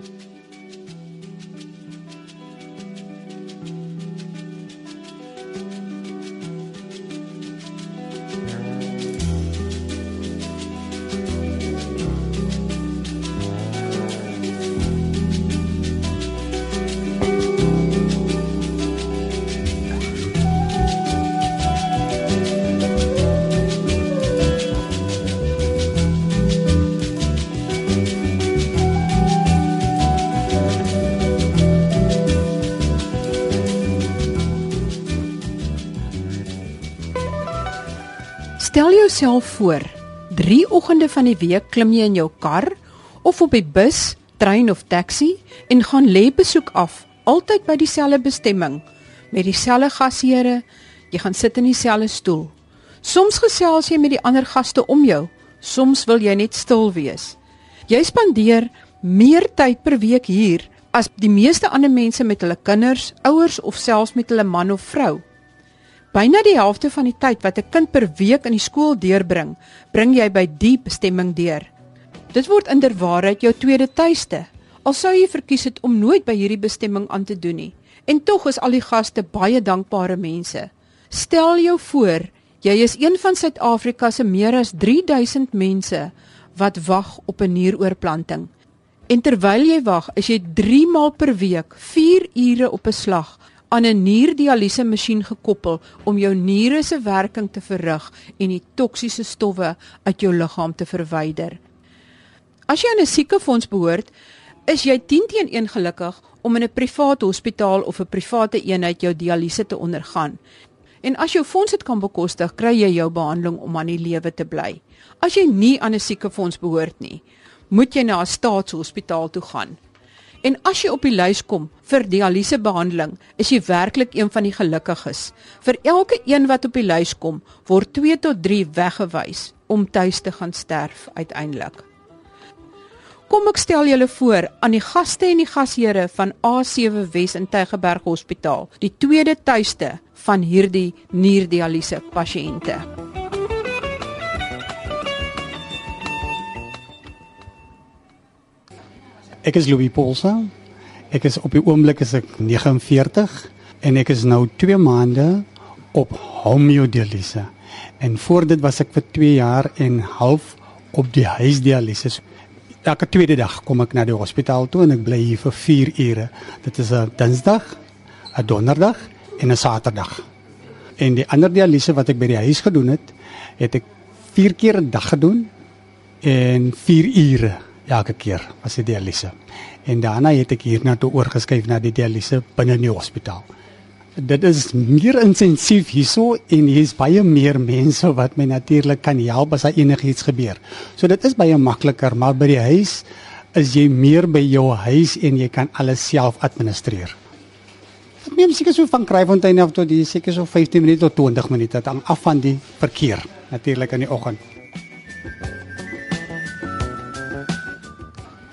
Stel jouself voor, 3 oggende van die week klim jy in jou kar of op die bus, trein of taxi en gaan lê besoek af, altyd by dieselfde bestemming met dieselfde gasheere. Jy gaan sit in dieselfde stoel. Soms gesels jy met die ander gaste om jou, soms wil jy net stil wees. Jy spandeer meer tyd per week hier as die meeste ander mense met hulle kinders, ouers of selfs met hulle man of vrou. Byna die helfte van die tyd wat 'n kind per week in die skool deurbring, bring jy by die bestemming deur. Dit word inderwaarheid jou tweede tuiste. Al sou jy verkies het om nooit by hierdie bestemming aan te doen nie, en tog is al die gaste baie dankbare mense. Stel jou voor, jy is een van Suid-Afrika se meer as 3000 mense wat wag op 'n nieroorplanting. En terwyl jy wag, is jy 3 maal per week, 4 ure op 'n slag aan 'n nierdialyse masjien gekoppel om jou niere se werking te verrig en die toksiese stowwe uit jou liggaam te verwyder. As jy aan 'n siekefonds behoort, is jy 10 teen 1 gelukkig om in 'n private hospitaal of 'n private eenheid jou dialyse te ondergaan. En as jou fonds dit kan bekostig, kry jy jou behandeling om aan die lewe te bly. As jy nie aan 'n siekefonds behoort nie, moet jy na 'n staatshospitaal toe gaan. En as jy op die lys kom vir dialysebehandeling, is jy werklik een van die gelukkiges. Vir elke een wat op die lys kom, word 2 tot 3 weggewys om tuis te gaan sterf uiteindelik. Kom ek stel julle voor aan die gaste en die gasheere van A7 Wes in Tygerberg Hospitaal, die tweede tuiste van hierdie nierdialyse pasiënte. Ek is Louis Paulsa. Ek is op die oomblik is ek 49 en ek is nou 2 maande op homeodialyse. En voor dit was ek vir 2 jaar en half op die huisdialyse. Elke tweede dag kom ek na die hospitaal toe en ek bly hier vir 4 ure. Dit is 'n Dinsdag, 'n Donderdag en 'n Saterdag. En die ander dialyse wat ek by die huis gedoen het, het ek 4 keer 'n dag gedoen en 4 ure elke keer was dit dialyse. En daarna het ek hier na toe oorgeskuif na die dialyse binne in die hospitaal. Dit is meer intensief hierso en hier is baie meer mense wat my natuurlik kan help as enigiets gebeur. So dit is baie makliker, maar by die huis is jy meer by jou huis en jy kan alles self administreer. Dit neem seker so van Kraaifontein af tot hier seker so 15 minute tot 20 minute af van die verkeer natuurlik in die oggend.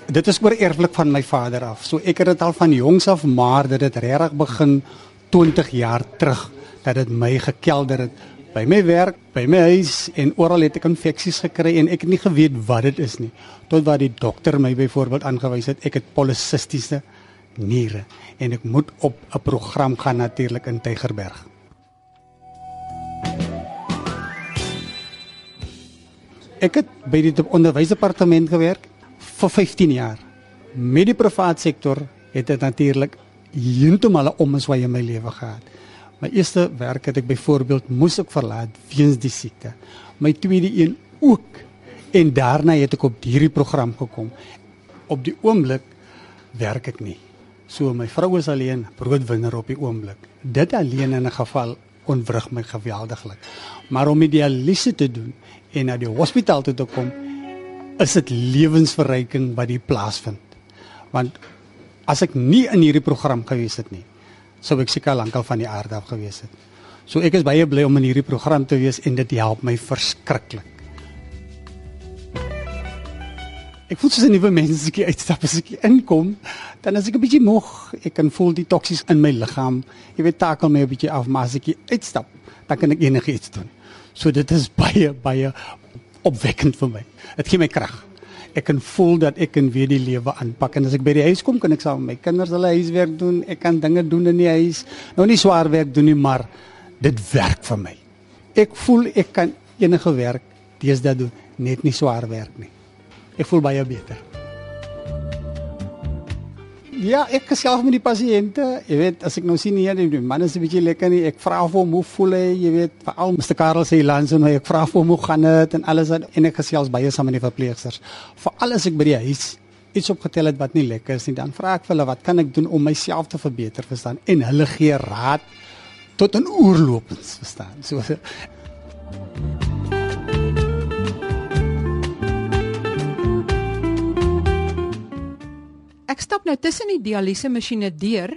Dit is oor erflik van my vader af. So ek het dit al van jongs af, maar dit het regtig begin 20 jaar terug dat dit my gekelder het by my werk, by my huis en oral het ek infeksies gekry en ek het nie geweet wat dit is nie. Tot wat die dokter my byvoorbeeld aangewys het, ek het polisistiese niere en ek moet op 'n program gaan natuurlik in Tygerberg. Ek het by die onderwysdepartement gewerk vir 15 jaar. Met die private sektor het dit natuurlik heeltemal 'n omswaai in my lewe gehad. My eerste werk het ek byvoorbeeld moes ek verlaat weens die siekte. My tweede een ook. En daarna het ek op hierdie program gekom. Op die oomblik werk ek nie. So my vrou is alleen broodwinner op die oomblik. Dit alleen in 'n geval onwrig my geweldiglik. Maar om die dialyse te doen en na die hospitaal toe te kom, is dit lewensverryking wat die plaasvind. Want as ek nie in hierdie program gewees het nie, sou ek seker lankal van die aarde af gewees het. So ek is baie bly om in hierdie program te wees en dit help my verskriklik. Ek voel soos 'n nuwe mens as ek uitstap as ek inkom, dan as ek 'n bietjie moeg, ek kan voel die toksies in my liggaam. Jy weet takel my 'n bietjie af, maar as ek uitstap, dan kan ek enigiets doen. So dit is baie baie opwekkend vir my. Dit gee my krag. ek kan voel dat ek kan weer die lewe aanpak. En as ek by die huis kom kan ek saam met my kinders hulle huiswerk doen. Ek kan dinge doen in die huis. Nou nie swaar werk doen nie maar dit werk vir my. Ek voel ek kan enige werk deesdae doen net nie swaar werk nie. Ek voel baie beter Ja, ek gesels met die pasiënte. Jy weet, as ek nou sien hier die man is 'n bietjie lekker nie. Ek vra vir hom hoe voel hy, jy weet, veral Mr. Karel sê langs en ek vra vir hom hoe gaan dit en alles en ek gesels baie saam met die verpleegsters. Veral as ek by die huis iets opgetel het wat nie lekker is nie, dan vra ek vir hulle wat kan ek doen om myself te verbeter, verstaan? En hulle gee raad tot 'n oorloop, verstaan? So Ek stap nou tussen die dialyse masjiene deur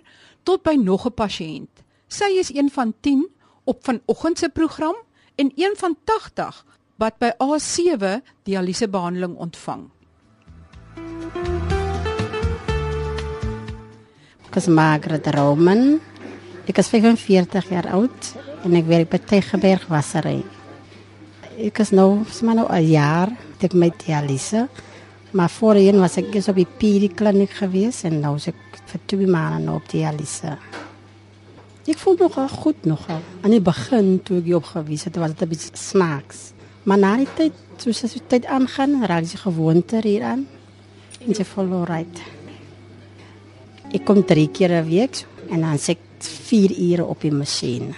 tot by nog 'n pasiënt. Sy is een van 10 op vanoggend se program en een van 80 wat by A7 dialyse behandeling ontvang. Ek is Margaret Roman. Ek is 45 jaar oud en ek werk by Tegeberg Wassery. Ek is nou, sma nou 'n jaar met my dialyse. Maar voorheen was ek eens op die PD kliniek geweest en nou is ek vir twee maande nou op dialyse. Ek voel nog goed nog. Aan die begin toe ek opgewees het, was dit 'n bietjie smaaks. Maar na die tyd, soos as die tyd aangaan, raak jy gewoonte hieraan. En jy voel alright. Ek kom drie keer 'n week en dan sit 4 ure op die masjien.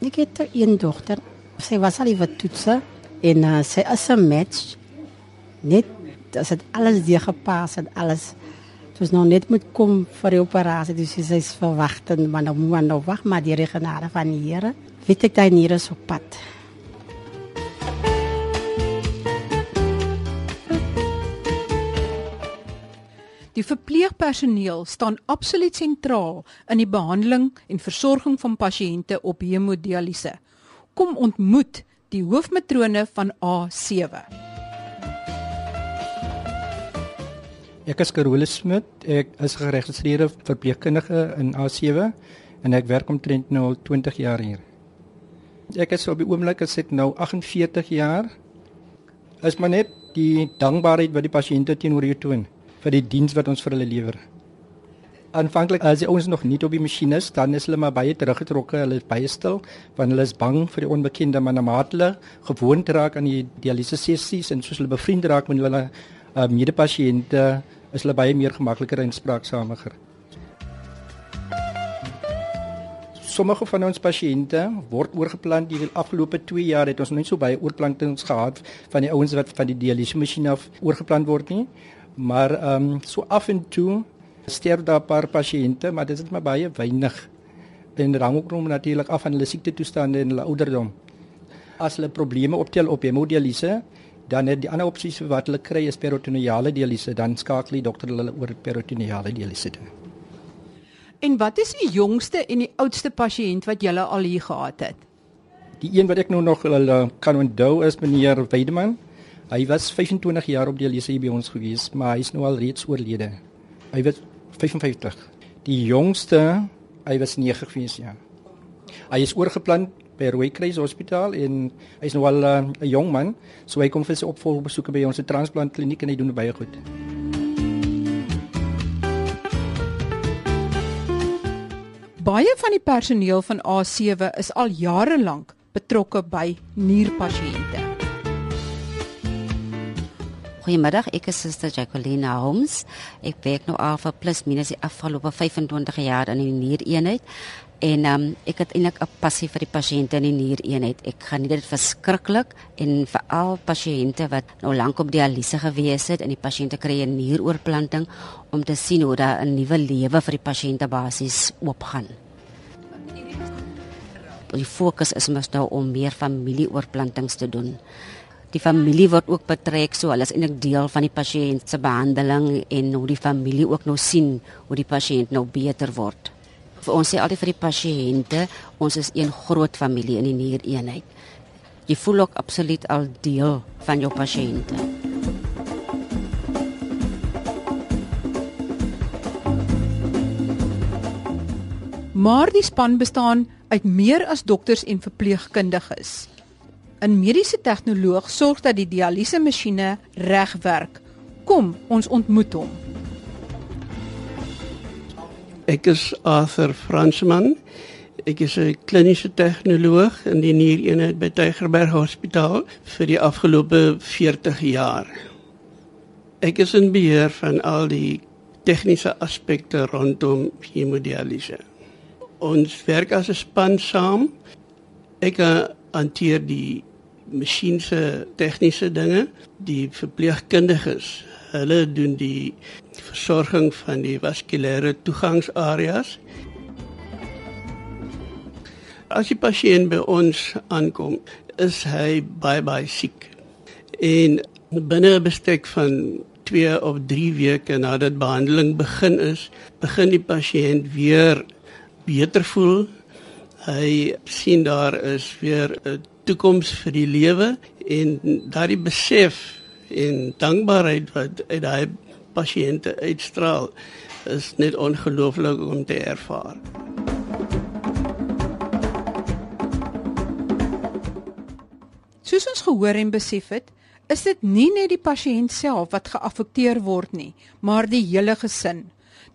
Ek het een dogter. Sy was al die wat toetse en uh, sy is 'n match net as dit alles deur gepas het alles soos nou net moet kom vir die operasie dis sy is verwagtend maar nou moet nou wag maar die genade van die Here weet ek daai niere is op pad Die verpleegpersoneel staan absoluut sentraal in die behandeling en versorging van pasiënte op hemodialyse. Kom ontmoet die hoofmatrone van A7. Ek is Carolus Smit. Ek is geregistreerde verpleegkundige in A7 en ek werk omtrent nou al 20 jaar hier. Ek is op die oomblik as ek nou 48 jaar. Is maar net die dankbaarheid wat die pasiënte teenoor jou toon vir die diens wat ons vir hulle lewer. Aanvanklik as ons nog nie op die masjien is, dan is hulle maar baie teruggetrokke, hulle is baie stil, want hulle is bang vir die onbekende, maar na mate hulle gewoond raak aan die dialyse sessies en soos hulle bevriend raak met hulle uh, medepasiënte is hulle baie meer gemakliker en spraaksamer. Sommige van ons pasiënte word oorgeplant die afgelope 2 jaar het ons net so baie oorplantings gehad van die ouens wat van die dialyse masjien af oorgeplant word nie. Maar ehm um, so af en toe sterf daar 'n paar pasiënte, maar dit is maar baie weinig. En dit hang ook natuurlik af van hulle siekte toestande en hulle ouderdom. As hulle probleme optel op hemodialyse, dan het die ander opsies wat hulle kry is peritoneale dialyse, dan skakel die dokter hulle oor peritoneale dialyse toe. En wat is die jongste en die oudste pasiënt wat julle al hier gehad het? Die een wat ek nou nog hulle kan onthou is meneer Weideman. Hy was 25 jaar op dialyse by ons gewees, maar hy is nou al reeds oorlede. Hy was 55. Die jongste, hy was 9 gewees, ja. Hy is oorgeplant by Rooikruis Hospitaal en hy's nou al eh, 'n uh, jong man, so hy kom vir sy opvolgbesoeke by ons transplantkliniek en hy doen baie goed. Baie van die personeel van A7 is al jare lank betrokke by nierpasiënte. Goeiemiddag, ek is Suster Jacqueline Holmes. Ek werk nou al vir plus minus die afgelope 25 jaar in die niereenheid En um, ek het eintlik 'n passie vir die pasiënte in die niereenheid. Ek geniet dit verskriklik en veral pasiënte wat nou lank op dialyse gewees het en die pasiënte kry 'n nieroorplanting om te sien hoe daar 'n nuwe lewe vir die pasiënte basies oopgaan. Die fokus is mos nou om meer familieoorplantings te doen. Die familie word ook betrek, so hulle is eintlik deel van die pasiënt se behandeling en hoe die familie ook nou sien hoe die pasiënt nou beter word vir ons sê altyd vir die pasiënte, ons is een groot familie in die niereenheid. Jy voel ook absoluut al deel van jou pasiënte. Maar die span bestaan uit meer as dokters en verpleegkundiges. 'n mediese tegnoloog sorg dat die dialyse masjiene reg werk. Kom, ons ontmoet hom. Ek is Arthur Fransman. Ek is 'n kliniese tegnoloog in die niereenheid by Tygerberg Hospitaal vir die afgelope 40 jaar. Ek is in beheer van al die tegniese aspekte rondom hemodialyse. Ons werk as 'n span saam. Ek hanteer die masjiense tegniese dinge, die verpleegkundiges. Hulle doen die versorging van die vaskulêre toegangsareas. As die pasiënt by ons aankom, is hy baie baie siek. En binne 'n bestek van 2 of 3 weke nadat behandeling begin is, begin die pasiënt weer beter voel. Hy sien daar is weer 'n toekoms vir die lewe en daardie besef en dankbaarheid wat uit daai pasiënte uitstraal is net ongelooflik om te ervaar. Soos ons gehoor en besef het, is dit nie net die pasiënt self wat geaffekteer word nie, maar die hele gesin.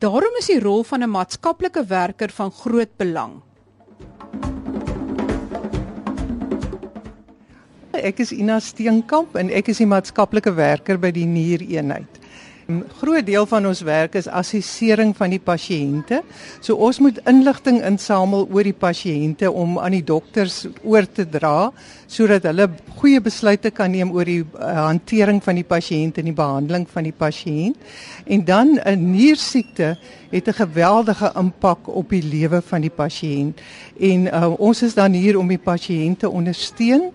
Daarom is die rol van 'n maatskaplike werker van groot belang. Ek is Ina Steenkamp en ek is die maatskaplike werker by die Niereenheid. 'n Groot deel van ons werk is assessering van die pasiënte. So ons moet inligting insamel oor die pasiënte om aan die dokters oor te dra sodat hulle goeie besluite kan neem oor die uh, hantering van die pasiënt en die behandeling van die pasiënt. En dan 'n niersiekte het 'n geweldige impak op die lewe van die pasiënt. En uh, ons is dan hier om die pasiënte ondersteun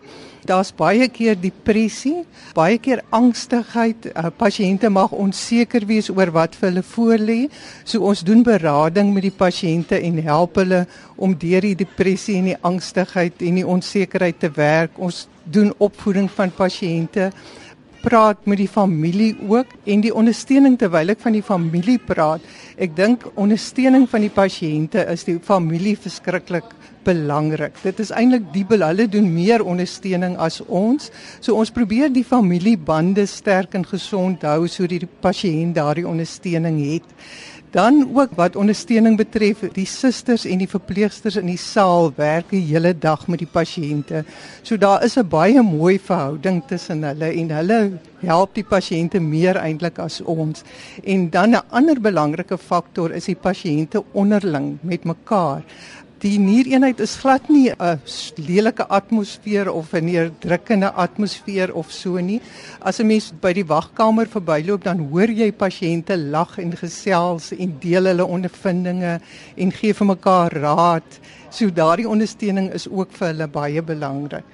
Daar's baie keer depressie, baie keer angstigheid. Uh, pasiënte mag onseker wees oor wat vir hulle voorlê. So ons doen berading met die pasiënte en help hulle om deur die depressie en die angstigheid en die onsekerheid te werk. Ons doen opvoeding van pasiënte praat met die familie ook en die ondersteuning terwyl ek van die familie praat. Ek dink ondersteuning van die pasiënte is die familie verskriklik belangrik. Dit is eintlik die hulle doen meer ondersteuning as ons. So ons probeer die familiebande sterk en gesond hou sodat die pasiënt daardie ondersteuning het. Dan ook wat ondersteuning betref, die susters en die verpleegsters in die saal werk die hele dag met die pasiënte. So daar is 'n baie mooi verhouding tussen hulle en hulle help die pasiënte meer eintlik as ons. En dan 'n ander belangrike faktor is die pasiënte onderling met mekaar. Die niereenheid is glad nie 'n lelike atmosfeer of 'n neerdrukkende atmosfeer of so nie. As 'n mens by die wagkamer verbyloop, dan hoor jy pasiënte lag en gesels en deel hulle ondervindinge en gee vir mekaar raad. So daardie ondersteuning is ook vir hulle baie belangrik.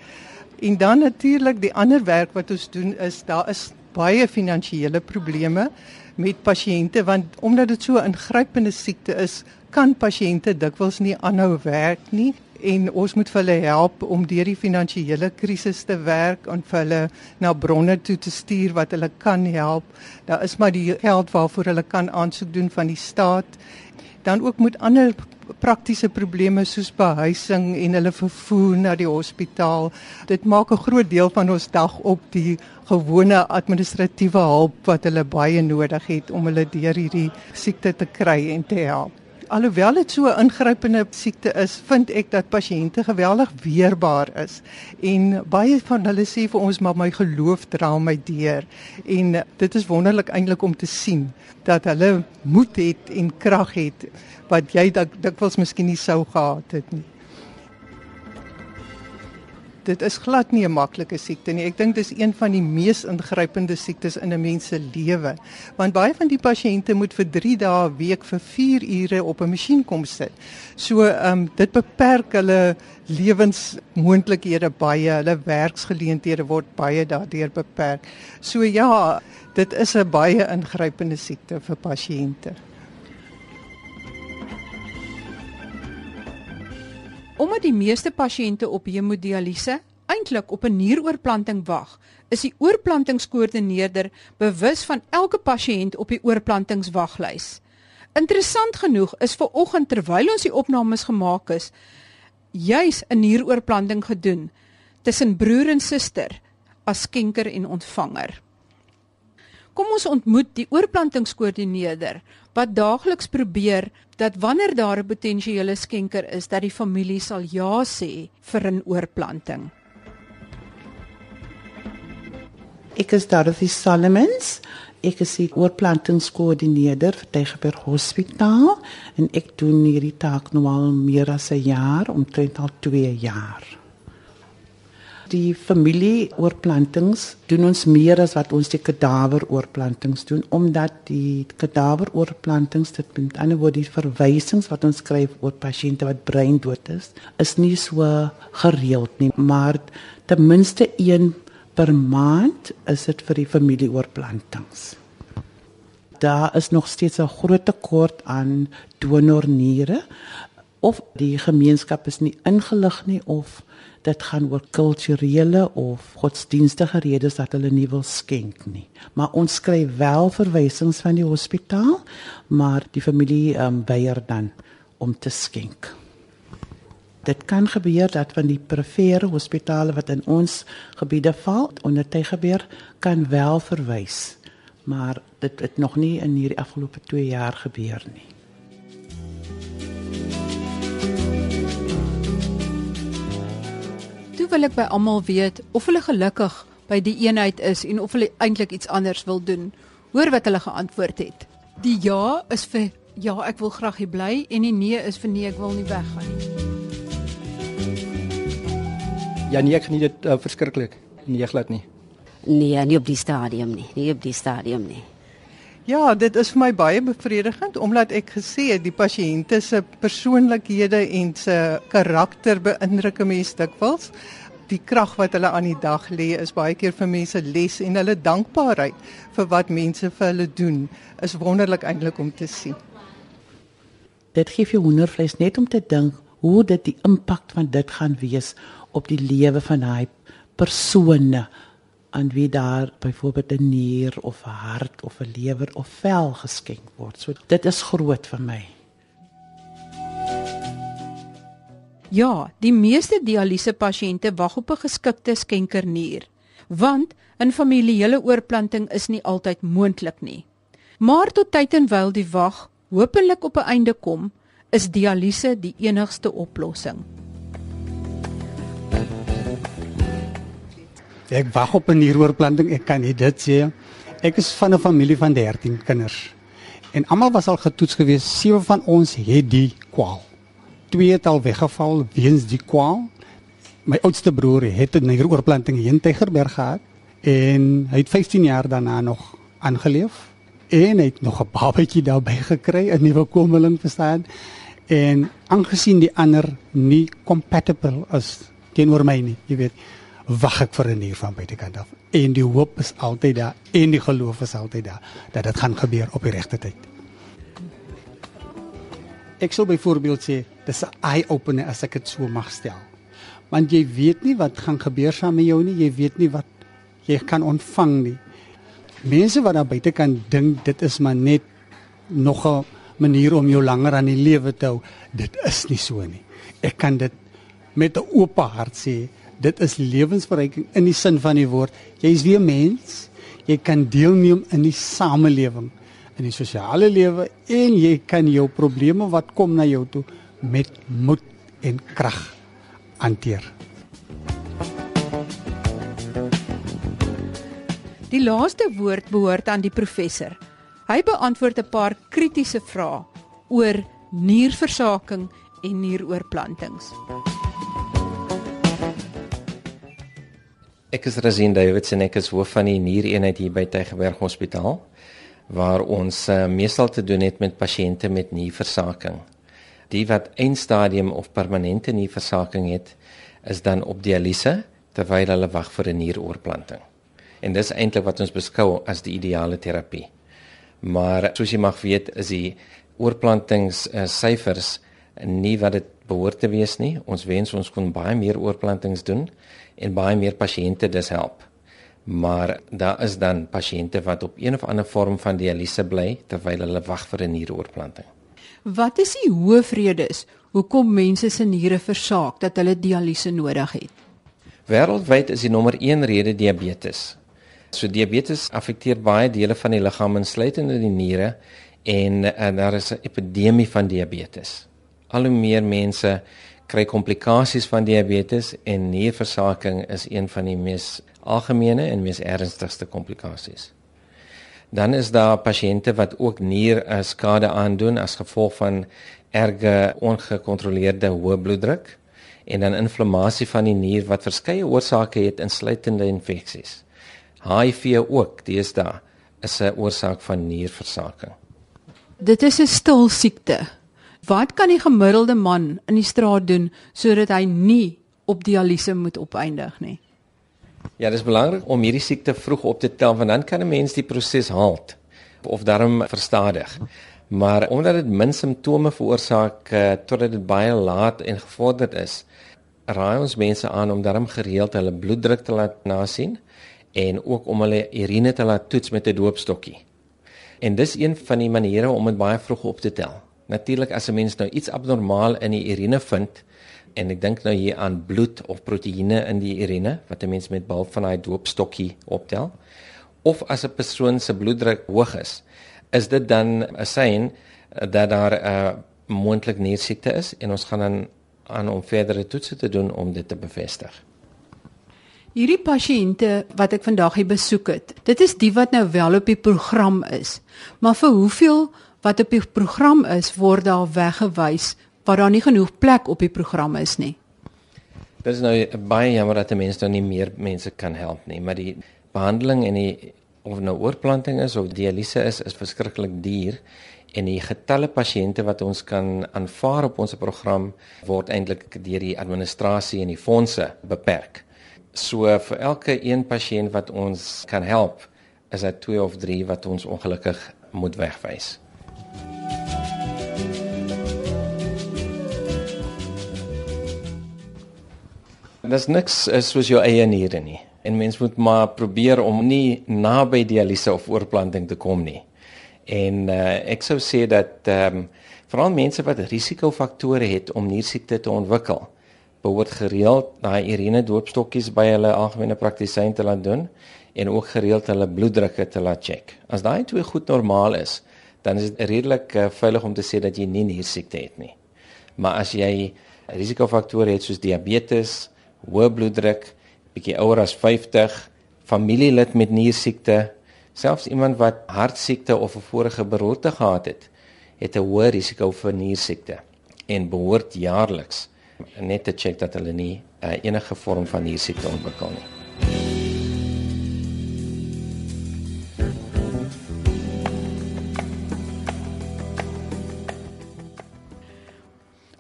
En dan natuurlik die ander werk wat ons doen is daar is baie finansiële probleme met pasiënte want omdat dit so 'n ingrypende siekte is, kan pasiënte dikwels nie aanhou werk nie en ons moet vir hulle help om deur die finansiële krisis te werk en vir hulle na bronne toe te stuur wat hulle kan help. Daar is maar die geld waarvoor hulle kan aansoek doen van die staat. Dan ook moet ander praktiese probleme soos behuising en hulle vervoer na die hospitaal. Dit maak 'n groot deel van ons dag op die gewone administratiewe hulp wat hulle baie nodig het om hulle deur hierdie siekte te kry en te help. Alhoewel dit so 'n ingrypende siekte is, vind ek dat pasiënte geweldig weerbaar is. En baie van hulle sê vir ons maar my geloof dra my deur. En dit is wonderlik eintlik om te sien dat hulle moed het en krag het wat jy dikwels miskien nie sou gehad het nie dit is glad nie 'n maklike siekte nie. Ek dink dis een van die mees ingrypende siektes in 'n mens se lewe. Want baie van die pasiënte moet vir 3 dae 'n week vir 4 ure op 'n masjien kom sit. So, ehm um, dit beperk hulle lewensmoontlikhede baie. Hulle werksgeleenthede word baie daardeur beperk. So ja, dit is 'n baie ingrypende siekte vir pasiënte. Omdat die meeste pasiënte op hemodialyse eintlik op 'n nieroorplanting wag, is die oorplantingskoördineerder bewus van elke pasiënt op die oorplantingswaglys. Interessant genoeg is ver oggend terwyl ons die opnames gemaak is, juis 'n nieroorplanting gedoen tussen broer en suster as skenker en ontvanger. Kom ons ontmoet die oorplantingskoördineerder wat daagliks probeer dat wanneer daar 'n potensiële skenker is, dat die familie sal ja sê vir 'n oorplanting. Ek is Dorothy Solomons. Ek is die oorplantingskoördineerder vir Tygerberg Hospitaal en ek doen hierdie taak nou al meer as 'n jaar, omtrent al 2 jaar. Die familie oorplantings doen ons meer as wat ons die kadaver oorplantings doen omdat die kadaver oorplantings dit met ander woorde die verwysings wat ons skryf oor pasiënte wat breindood is is nie so gereeld nie maar ten minste een per maand is dit vir die familie oorplantings. Daar is nog steeds 'n groot tekort aan donorniere of die gemeenskap is nie ingelig nie of dit gaan oor kulturele of godsdienstige redes dat hulle nie wil skenk nie. Maar ons skryf wel verwysings van die hospitaal, maar die familie um, weier dan om te skenk. Dit kan gebeur dat van die perifere hospitale wat in ons gebiede val onder tygebeur kan wel verwys, maar dit het nog nie in hierdie afgelope 2 jaar gebeur nie. Toe wil ek by almal weet of hulle gelukkig by die eenheid is en of hulle eintlik iets anders wil doen. Hoor wat hulle geantwoord het. Die ja is vir ja, ek wil graag hier bly en die nee is vir nee, ek wil nie weggaan nie. Ja nee, ek geniet dit uh, verskriklik. Nee, glad nie. Nee, nie op die stadium nie. Nie op die stadium nie. Ja, dit is vir my baie bevredigend omdat ek gesê het die pasiënte se persoonlikhede en se karakter beïndruk 'n mens dikwels. Die krag wat hulle aan die dag lê is baie keer vir mense les en hulle dankbaarheid vir wat mense vir hulle doen is wonderlik eintlik om te sien. Dit gee vir hoendervleis net om te dink hoe dit die impak van dit gaan wees op die lewe van daai persone aan wie daar byvoorbeeld 'n nier of 'n hart of 'n lewer of vel geskenk word. So dit is groot vir my. Ja, die meeste dialyse pasiënte wag op 'n geskikte skenkernier, want 'n familiele oorplanting is nie altyd moontlik nie. Maar tot tyd en wyl die wag hopelik op 'n einde kom, is dialyse die enigste oplossing. Ek wag op 'n nieroorplanting, ek kan nie dit sê. Ek is van 'n familie van 13 kinders. En almal was al getoets gewees. Sewe van ons het die kwaal. Twee het al weggeval weens die kwaal. My oudste broer het 'n nieroorplanting in Tygerberg gehad en hy het 15 jaar daarna nog aangeleef en het nog 'n babatjie daarbey gekry, 'n nuwe komeling verstaan. En aangesien die ander nie compatible is teenoor my nie, jy weet wag ek vir 'n uur van buitekant af. En die hoop is altyd daar en die geloof is altyd daar dat dit gaan gebeur op die regte tyd. Ek sou byvoorbeeld sê dis 'n eye opener as ek dit so mag stel. Want jy weet nie wat gaan gebeur saam met jou nie, jy weet nie wat jy kan ontvang nie. Mense wat daar buite kan dink dit is maar net nog 'n manier om jou langer aan die lewe te hou, dit is nie so nie. Ek kan dit met 'n oop hart sê dit is lewensverryking in die sin van die woord. Jy is weer mens. Jy kan deelneem in die samelewing, in die sosiale lewe en jy kan jou probleme wat kom na jou toe met moed en krag hanteer. Die laaste woord behoort aan die professor. Hy beantwoord 'n paar kritiese vrae oor nierversaking en nieroorplantings. Ek is Razin Davidson, ek is hoof van die niereenheid hier by Tygerberg Hospitaal waar ons uh, meestal te doen het met pasiënte met nierversaking. Die wat eindstadium of permanente nierversaking het, is dan op dialyse terwyl hulle wag vir 'n nieroorplanting. En dis eintlik wat ons beskou as die ideale terapie. Maar soos jy mag weet, is die oorplantings uh, syfers nie wat dit behoort te wees nie. Ons wens ons kon baie meer oorplantings doen en baie meer pasiënte dis help. Maar daar is dan pasiënte wat op een of ander vorm van dialyse bly terwyl hulle wag vir 'n nieroorplanting. Wat is die hoofredes hoekom mense se niere versaak dat hulle dialyse nodig het? Wêreldwyd is die nommer 1 rede diabetes. So diabetes affekteer baie dele van die liggaam insluitende die niere en, en daar is 'n epidemie van diabetes. Al hoe meer mense kry komplikasies van diabetes en nierversaking is een van die mees algemene en mees ernstigste komplikasies. Dan is daar pasiënte wat ook nier skade aandoen as gevolg van erge ongekontroleerde hoë bloeddruk en dan inflammasie van die nier wat verskeie oorsake het insluitende infeksies. HIV ook, dis daar is 'n oorsaak van nierversaking. Dit is 'n stil siekte. Wat kan die gemiddelde man in die straat doen sodat hy nie op dialyse moet opeindig nie? Ja, dit is belangrik om hierdie siekte vroeg op te tel want dan kan 'n mens die proses halt of darm verstadig. Maar omdat dit min simptome veroorsaak uh, totdat dit baie laat en gevorderd is, raai ons mense aan om darm gereeld hulle bloeddruk te laat nasien en ook om hulle urine te laat toets met 'n doopstokkie. En dis een van die maniere om dit baie vroeg op te tel. Natuurlik as 'n mens nou iets abnormaal in die urine vind en ek dink nou hier aan bloed of proteïene in die urine wat 'n mens met behulp van daai doopstokkie optel of as 'n persoon se bloeddruk hoog is, is dit dan 'n sein dat daar 'n uh, moontlik niersiekte is en ons gaan dan aan om verdere toetse te doen om dit te bevestig. Hierdie pasiënte wat ek vandag hier besoek het, dit is die wat nou wel op die program is. Maar vir hoeveel wat op die program is, word daar weggewys waar daar nie genoeg plek op die program is nie. Dit is nou baie jammer dat mense nou nie meer mense kan help nie, maar die behandeling en die of nou oorplanting is of dialyse is, is verskriklik duur en die getalle pasiënte wat ons kan aanvaar op ons program word eintlik deur die administrasie en die fondse beperk. So vir elke een pasiënt wat ons kan help, is dit 2 of 3 wat ons ongelukkig moet wegwys. Dit is niks soos jou eie niere nie. En mens moet maar probeer om nie naby dialyse of oorplanting te kom nie. En uh, ek sou sê dat ehm um, veral mense wat risikofaktore het om niersiekte te ontwikkel, behoort gereeld daai urine doopstokkies by hulle algemene praktisyn te laat doen en ook gereeld hulle bloeddrukke te laat check. As daai twee goed normaal is, dan is dit redelik uh, veilig om te sê dat jy nie niersiekte het nie. Maar as jy risikofaktore het soos diabetes, hoë bloeddruk, bietjie ouer as 50, familielid met niersiekte, selfs iemand wat hartsiekte of 'n vorige beroerte gehad het, het 'n hoë risiko vir niersiekte en behoort jaarliks net te check dat hulle nie uh, enige vorm van niersiekte ontwikkel nie.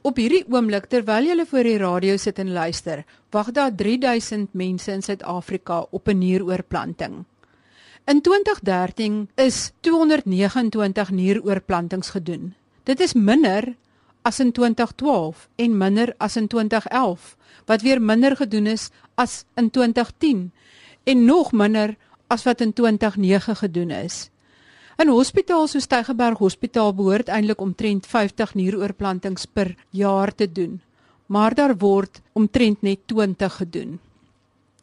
Op hierdie oomblik terwyl jy voor die radio sit en luister, wag daar 3000 mense in Suid-Afrika op 'n nieroorplanting. In 2013 is 229 nieroorplantings gedoen. Dit is minder as in 2012 en minder as in 2011, wat weer minder gedoen is as in 2010 en nog minder as wat in 2009 gedoen is. In hospitale soos Tygerberg Hospitaal behoort eintlik omtrent 50 nieroorplantings per jaar te doen, maar daar word omtrent net 20 gedoen.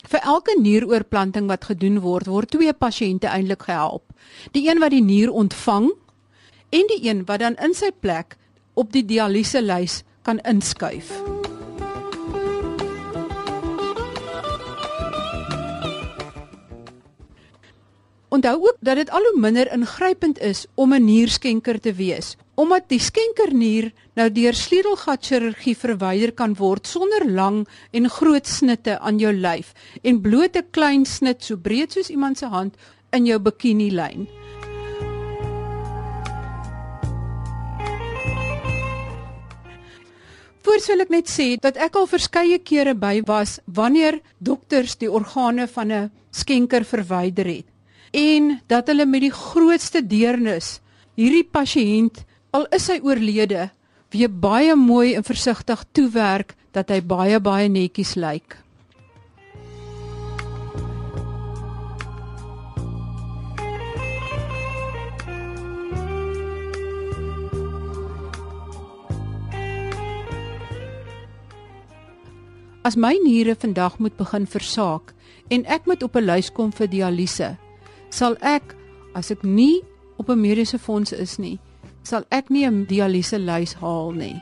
Vir elke nieroorplanting wat gedoen word, word twee pasiënte eintlik gehelp. Die een wat die nier ontvang en die een wat dan in sy plek op die dialyse lys kan inskuif. Onthou ook dat dit al hoe minder ingrypend is om 'n nierskenker te wees, omdat die skenkernier nou deur sleutelgatchirurgie verwyder kan word sonder lang en groot snitte aan jou lyf en bloot 'n klein snit so breed soos iemand se hand in jou bikini lyn. Voorstel ek net sê dat ek al verskeie kere by was wanneer dokters die organe van 'n skenker verwyder het en dat hulle met die grootste deernis hierdie pasiënt al is hy oorlede weer baie mooi en versigtig toewerk dat hy baie baie netjies lyk. As my niere vandag moet begin versaak en ek moet op 'n lys kom vir dialyse, sal ek as ek nie op 'n mediese fonds is nie, sal ek nie 'n dialyse lys haal nie.